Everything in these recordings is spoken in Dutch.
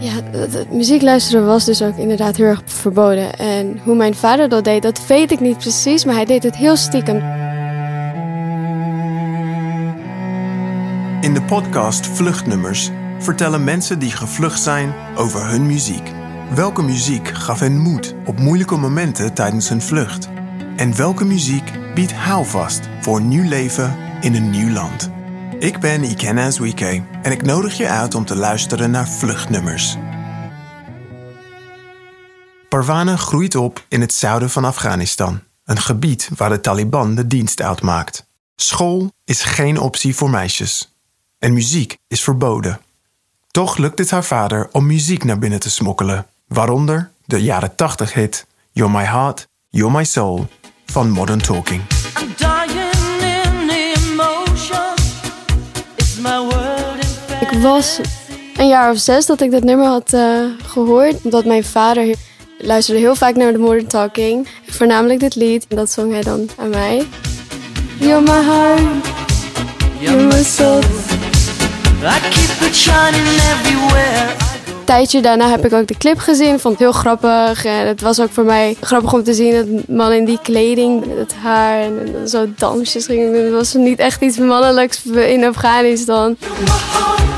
Ja, het, muziek luisteren was dus ook inderdaad heel erg verboden. En hoe mijn vader dat deed, dat weet ik niet precies, maar hij deed het heel stiekem. In de podcast Vluchtnummers vertellen mensen die gevlucht zijn over hun muziek. Welke muziek gaf hen moed op moeilijke momenten tijdens hun vlucht? En welke muziek biedt houvast voor nieuw leven in een nieuw land? Ik ben Ikenna Zwike en ik nodig je uit om te luisteren naar Vluchtnummers. Parwana groeit op in het zuiden van Afghanistan, een gebied waar de Taliban de dienst uitmaakt. School is geen optie voor meisjes en muziek is verboden. Toch lukt het haar vader om muziek naar binnen te smokkelen, waaronder de jaren 80 hit You're My Heart, You're My Soul van Modern Talking. Was een jaar of zes dat ik dat nummer had eh, gehoord. Omdat mijn vader luisterde heel vaak naar de Modern Talking. Voornamelijk dit lied. En dat zong hij dan aan mij. You're my heart, you're my soul. I keep it shining everywhere. Een tijdje daarna heb ik ook de clip gezien. Vond het heel grappig. En het was ook voor mij grappig om te zien dat man in die kleding, het haar en, zo dansjes ging doen. Het was niet echt iets mannelijks in Afghanistan. You're.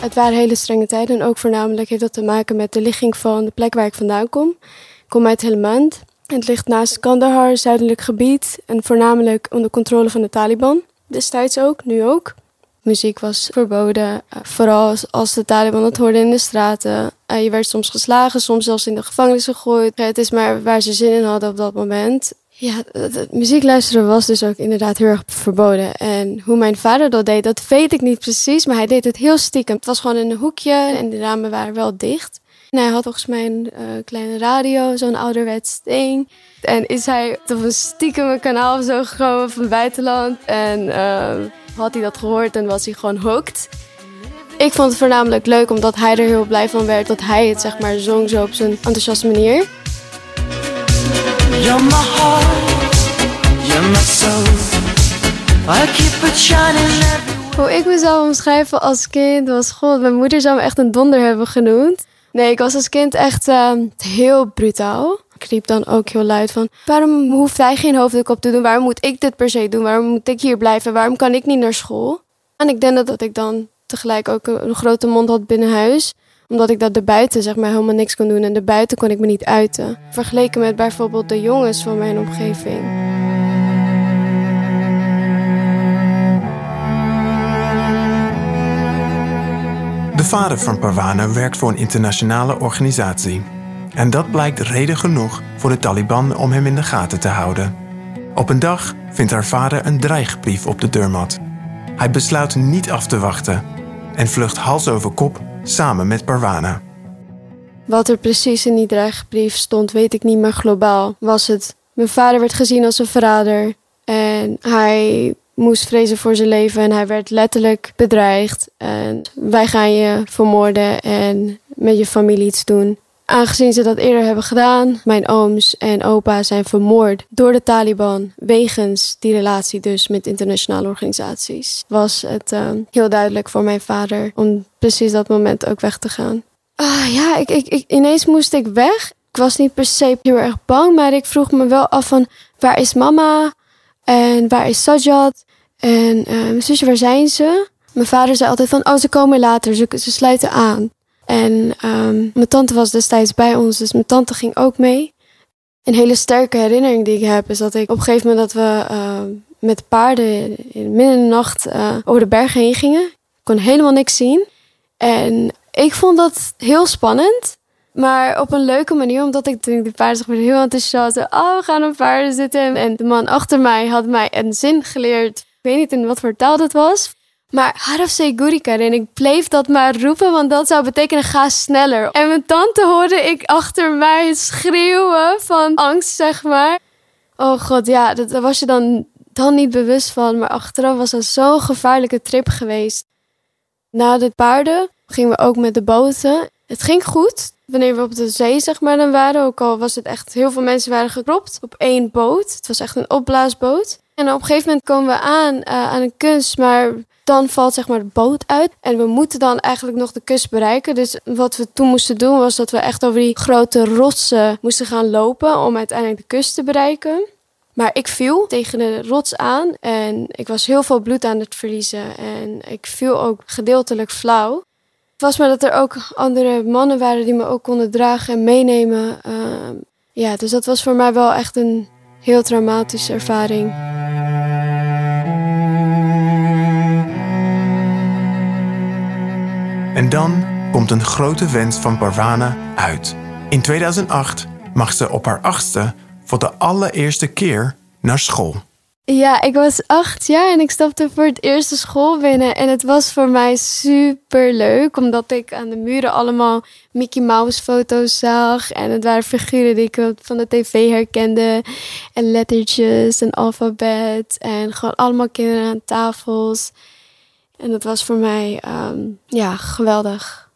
Het waren hele strenge tijden en ook voornamelijk heeft dat te maken met de ligging van de plek waar ik vandaan kom. Ik kom uit Helmand. Het ligt naast Kandahar, zuidelijk gebied en voornamelijk onder controle van de Taliban. Destijds ook, nu ook. Muziek was verboden, eh, vooral als- de Taliban het hoorden in de straten. Eh, Je werd soms geslagen, soms zelfs in de gevangenis gegooid. Het is maar waar ze zin in hadden op dat moment. Ja, muziek luisteren was dus ook inderdaad heel erg verboden. En hoe mijn vader dat deed, dat weet ik niet precies, maar hij deed het heel stiekem. Het was gewoon in een hoekje en de ramen waren wel dicht. En hij had volgens mij een eh, kleine radio, zo'n ouderwets ding. En is hij op een stiekeme kanaal of zo gekomen van het buitenland. En eh, had hij dat gehoord en was hij gewoon hooked. Ik vond het voornamelijk leuk omdat hij er heel blij van werd dat hij het zeg maar zong zo op zijn enthousiaste manier. You're my heart. You're my soul. I keep. Hoe ik mezelf omschrijven als kind was, god, mijn moeder zou me echt een donder hebben genoemd. Nee, ik was als kind echt eh, heel brutaal. Ik riep dan ook heel luid van, waarom hoeft hij geen hoofddoek op te doen? Waarom moet ik dit per se doen? Waarom moet ik hier blijven? Waarom kan ik niet naar school? En ik denk dat, ik dan tegelijk ook een grote mond had binnen huis. Omdat ik dat erbuiten zeg maar helemaal niks kon doen. En erbuiten kon ik me niet uiten. Vergeleken met bijvoorbeeld de jongens van mijn omgeving. De vader van Parwana werkt voor een internationale organisatie. En dat blijkt reden genoeg voor de Taliban om hem in de gaten te houden. Op een dag vindt haar vader een dreigbrief op de deurmat. Hij besluit niet af te wachten en vlucht hals over kop samen met Parwana. Wat er precies in die dreigbrief stond, weet ik niet, maar globaal was het. Mijn vader werd gezien als een verrader en hij moest vrezen voor zijn leven en hij werd letterlijk bedreigd. En wij gaan je vermoorden en met je familie iets doen. Aangezien ze dat eerder hebben gedaan, mijn ooms en opa zijn vermoord door de Taliban wegens die relatie dus met internationale organisaties, was het eh, heel duidelijk voor mijn vader om precies dat moment ook weg te gaan. Ah ja, ik, ik, ik, ineens moest ik weg. Ik was niet per se heel erg bang, maar ik vroeg me wel af van waar is mama en waar is Sajad en eh, mijn zusje, waar zijn ze? Mijn vader zei altijd van, oh ze komen later, ze, ze sluiten aan. En ehm, mijn tante was destijds bij ons, dus mijn tante ging ook mee. Een hele sterke herinnering die ik heb is dat ik op een gegeven moment dat we eh, met paarden in midden in de nacht eh, over de bergen heen gingen. Ik kon helemaal niks zien. En ik vond dat heel spannend. Maar op een leuke manier, omdat ik toen de paarden zag, heel enthousiast. Oh, we gaan op paarden zitten. En de man achter mij had mij een zin geleerd. Ik weet niet in wat voor taal dat was. Maar Harafse Gurika. En ik bleef dat maar roepen, want dat zou betekenen ga sneller. En mijn tante hoorde ik achter mij schreeuwen van angst, zeg maar. Oh god, ja, daar was je dan, dan niet bewust van. Maar achteraf was dat zo'n gevaarlijke trip geweest. Na de paarden gingen we ook met de boten. Het ging goed. Wanneer we op de zee zeg maar dan waren, ook al was het echt heel veel mensen waren gekropt op één boot. Het was echt een opblaasboot. En op een gegeven moment komen we aan eh, aan een kust, maar dan valt zeg maar de boot uit. En we moeten dan eigenlijk nog de kust bereiken. Dus wat we toen moesten doen was dat we echt over die grote rotsen moesten gaan lopen om uiteindelijk de kust te bereiken. Maar ik viel tegen de rots aan en ik was heel veel bloed aan het verliezen. En ik viel ook gedeeltelijk flauw. Het was maar dat er ook andere mannen waren die me ook konden dragen en meenemen. Ehm, ja, dus dat was voor mij wel echt een heel traumatische ervaring. En dan komt een grote wens van Parwana uit. In 2008 mag ze op haar achtste voor de allereerste keer naar school. Ja, ik was acht jaar en ik stapte voor het eerst de school binnen. En het was voor mij super leuk, omdat ik aan de muren allemaal Mickey Mouse foto's zag. En het waren figuren die ik van de tv herkende. En lettertjes en alfabet. En gewoon allemaal kinderen aan tafels. En dat was voor mij ehm, ja, geweldig.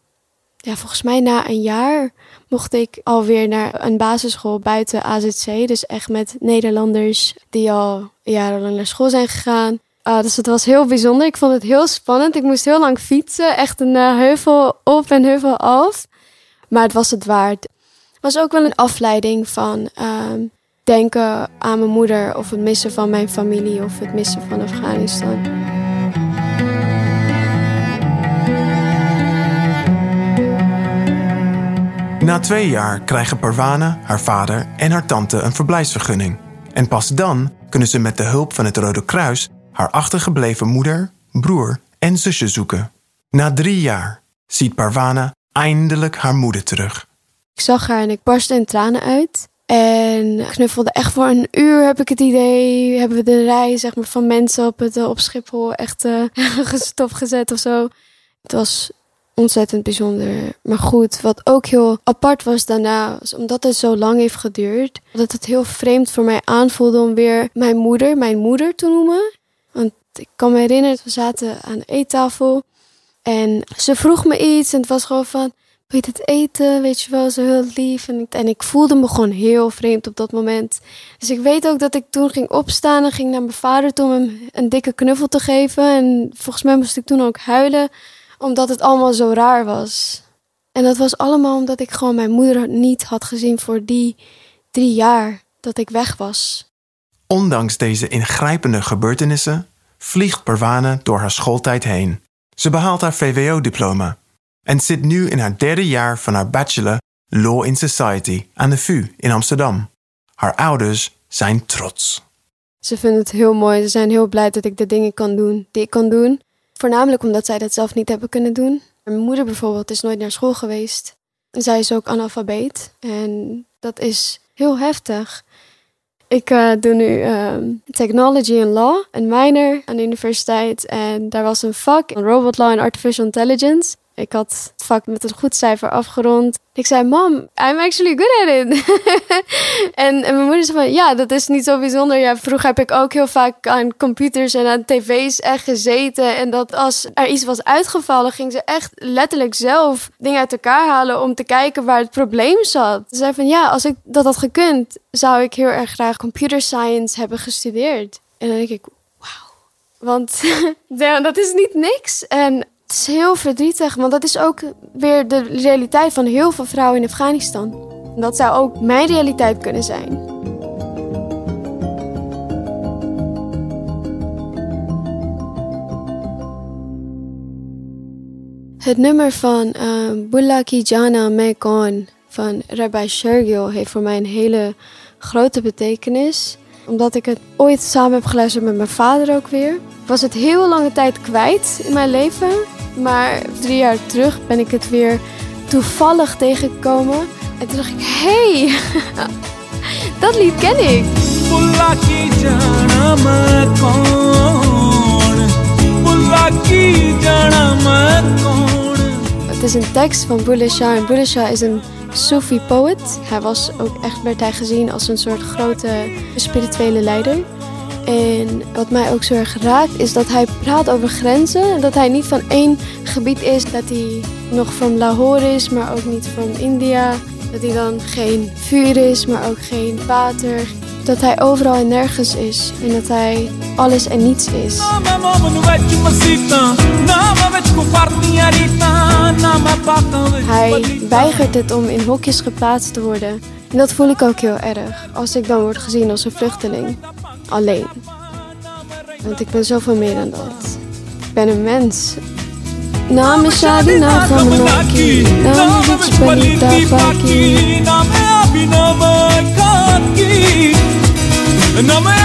Ja, volgens mij na een jaar mocht ik alweer naar een basisschool buiten AZC. Dus echt met Nederlanders die al jarenlang naar school zijn gegaan. Ah, dus het was heel bijzonder. Ik vond het heel spannend. Ik moest heel lang fietsen. Echt een eh, heuvel op en heuvel af. Maar het was het waard. Het was ook wel een afleiding van ehm, denken aan mijn moeder... of het missen van mijn familie of het missen van Afghanistan. Na twee jaar krijgen Parwana, haar vader en haar tante een verblijfsvergunning. En pas dan kunnen ze met de hulp van het Rode Kruis haar achtergebleven moeder, broer en zusje zoeken. Na drie jaar ziet Parwana eindelijk haar moeder terug. Ik zag haar en ik barstte in tranen uit. En knuffelde echt voor een uur, heb ik het idee. Hebben we de rij zeg maar, van mensen op, het, eh, op Schiphol echt stopgezet of zo. Het was ontzettend bijzonder. Maar goed, wat ook heel apart was daarna, was omdat het zo lang heeft geduurd, dat het heel vreemd voor mij aanvoelde om weer mijn moeder, mijn moeder te noemen. Want ik kan me herinneren, we zaten aan de eettafel en ze vroeg me iets en het was gewoon van, wil je dit eten? Weet je wel, zo heel lief. En ik, en ik voelde me gewoon heel vreemd op dat moment. Dus ik weet ook dat ik toen ging opstaan en ging naar mijn vader toe om hem een dikke knuffel te geven. En volgens mij moest ik toen ook huilen omdat het allemaal zo raar was. En dat was allemaal omdat ik gewoon mijn moeder niet had gezien voor die drie jaar dat ik weg was. Ondanks deze ingrijpende gebeurtenissen vliegt Parwana door haar schooltijd heen. Ze behaalt haar VWO-diploma en zit nu in haar derde jaar van haar bachelor Law in Society aan de VU in Amsterdam. Haar ouders zijn trots. Ze vinden het heel mooi. Ze zijn heel blij dat ik de dingen kan doen die ik kan doen. Voornamelijk omdat zij dat zelf niet hebben kunnen doen. Mijn moeder bijvoorbeeld is nooit naar school geweest. Zij is ook analfabeet. En dat is heel heftig. Ik eh, doe nu ehm, Technology and Law, een minor aan de universiteit. En daar was een vak, Robot Law and Artificial Intelligence. Ik had het vak met een goed cijfer afgerond. Ik zei, mam, I'm actually good at it. en, mijn moeder zei van, ja, dat is niet zo bijzonder. Ja, vroeger heb ik ook heel vaak aan computers en aan tv's echt gezeten. En dat als er iets was uitgevallen, ging ze echt letterlijk zelf dingen uit elkaar halen om te kijken waar het probleem zat. Ze zei van, ja, als ik dat had gekund, zou ik heel erg graag computer science hebben gestudeerd. En dan denk ik. Want dat is niet niks. En het is heel verdrietig, want dat is ook weer de realiteit van heel veel vrouwen in Afghanistan. Dat zou ook mijn realiteit kunnen zijn. Het nummer van uh, Jana Mekon van Rabbi Shergil heeft voor mij een hele grote betekenis. Omdat ik het ooit samen heb geluisterd met mijn vader ook weer. Ik was het heel lange tijd kwijt in mijn leven. Maar drie jaar terug ben ik het weer toevallig tegengekomen. En toen dacht ik, hé, hey, dat lied ken ik. Het is een tekst van Bulisha. En Shah is een Sufi poet. Hij was ook echt, werd hij gezien als een soort grote spirituele leider. En wat mij ook zo erg raakt, is dat hij praat over grenzen. Dat hij niet van één gebied is, dat hij nog van Lahore is, maar ook niet van India. Dat hij dan geen vuur is, maar ook geen water. Dat hij overal en nergens is en dat hij alles en niets is. Hij weigert het om in hokjes geplaatst te worden. En dat voel ik ook heel erg als ik dan word gezien als een vluchteling. Alleen. Want ik ben zoveel meer dan dat. Ik ben een mens. Name Shadi Nagamanaki, Name Vichpanita Faki. Na me abhinava kanki, na me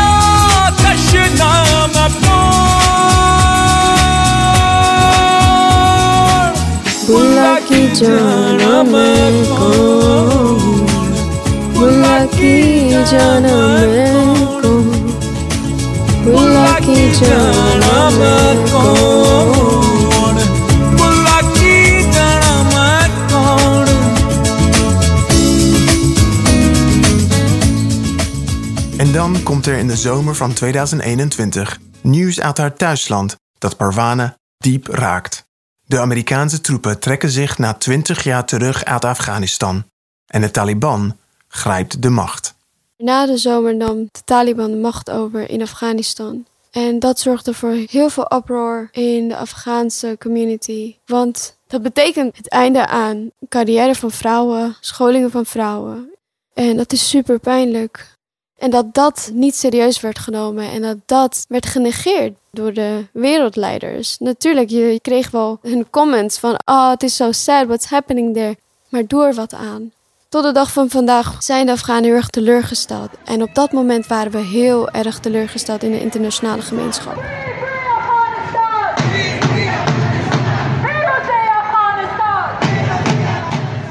atash na me par. Bulaki Bulaki En dan komt er in de zomer van 2021 nieuws uit haar thuisland dat Parwane diep raakt. De Amerikaanse troepen trekken zich na 20 jaar terug uit Afghanistan en de Taliban grijpt de macht. Na de zomer nam de Taliban de macht over in Afghanistan. En dat zorgde voor heel veel uproar in de Afghaanse community. Want dat betekent het einde aan carrière van vrouwen, scholingen van vrouwen. En dat is super pijnlijk. En dat dat niet serieus werd genomen en dat dat werd genegeerd door de wereldleiders. Natuurlijk, je kreeg wel hun comments van, oh, het is zo sad, what's happening there? Maar doe er wat aan. Tot de dag van vandaag zijn de Afghanen heel erg teleurgesteld. En op dat moment waren we heel erg teleurgesteld in de internationale gemeenschap.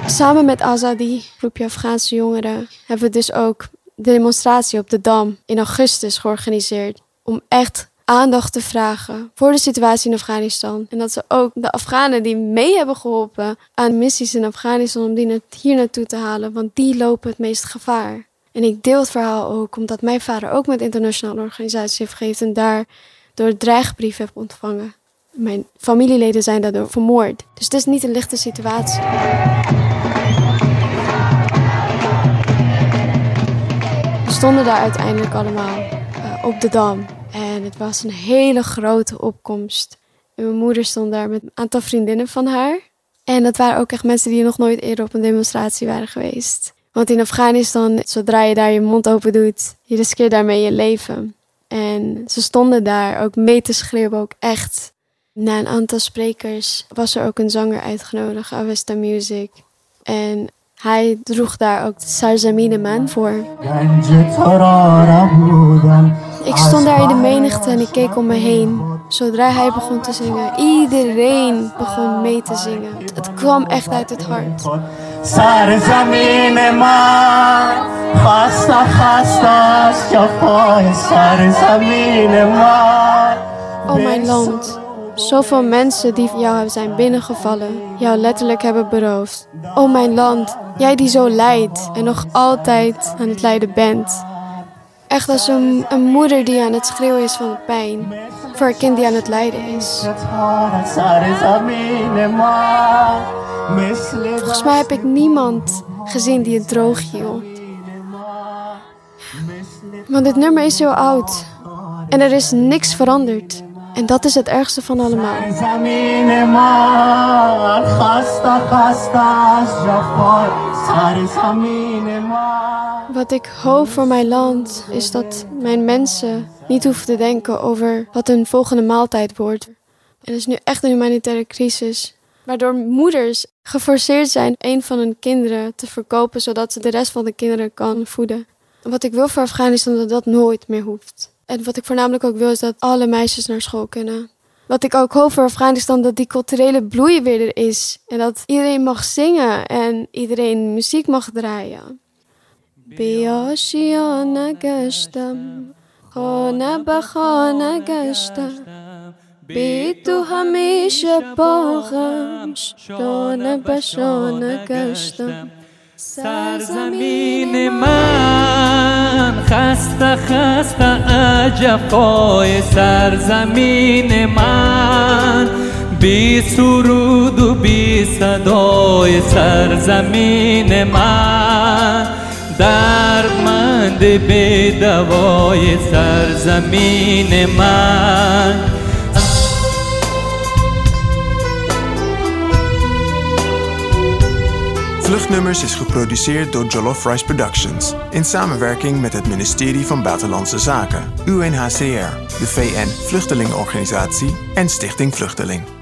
Samen met Azadi, groepje Afghaanse jongeren, hebben we dus ook de demonstratie op de Dam in augustus georganiseerd. Om echt aandacht te vragen voor de situatie in Afghanistan. En dat ze ook de Afghanen die mee hebben geholpen aan missies in Afghanistan, om die hier naartoe te halen, want die lopen het meest gevaar. En ik deel het verhaal ook omdat mijn vader ook met internationale organisaties heeft gegeven en daar door dreigbrief heb ontvangen. Mijn familieleden zijn daardoor vermoord. Dus het is niet een lichte situatie. We stonden daar uiteindelijk allemaal eh, op de dam. En het was een hele grote opkomst. Mijn moeder stond daar met een aantal vriendinnen van haar. En dat waren ook echt mensen die nog nooit eerder op een demonstratie waren geweest. Want in Afghanistan, zodra je daar je mond open doet, je riskeert daarmee je leven. En ze stonden daar ook mee te schreeuwen, ook echt. Na een aantal sprekers was er ook een zanger uitgenodigd, Avesta Music. En hij droeg daar ook Sarzamine Man voor. Ik stond daar in de menigte en ik keek om me heen. Zodra hij begon te zingen, iedereen begon mee te zingen. Het kwam echt uit het hart. Oh mijn land, zoveel mensen die jou zijn binnengevallen, jou letterlijk hebben beroofd. Oh mijn land, jij die zo lijdt en nog altijd aan het lijden bent. Echt als een, een, moeder die aan het schreeuwen is van pijn. Voor een kind die aan het lijden is. Volgens mij heb ik niemand gezien die het droog hield. Want dit nummer is heel oud. En er is niks veranderd. En dat is het ergste van allemaal. Wat ik hoop voor mijn land is dat mijn mensen niet hoeven te denken over wat hun volgende maaltijd wordt. Er is nu echt een humanitaire crisis, waardoor moeders geforceerd zijn een van hun kinderen te verkopen zodat ze de rest van de kinderen kan voeden. Wat ik wil voor Afghanistan is dat dat nooit meer hoeft. En wat ik voornamelijk ook wil is dat alle meisjes naar school kunnen. Wat ik ook hoop voor Afghanistan dat die culturele bloei weer er is en dat iedereen mag zingen en iedereen muziek mag draaien. بیاشیانه گشتم خانه به خانه گشتم بی تو همیشه باغم شانه به شانه گشتم سرزمین من خسته خسته عجفای سرزمین من. بی سرود و بی صدای سرزمین من. دردمند به دوای سرزمین من. Vluchtnummers is geproduceerd door Jollof Rice Productions in samenwerking met het ministerie van Buitenlandse Zaken, UNHCR, de VN Vluchtelingenorganisatie en Stichting Vluchteling.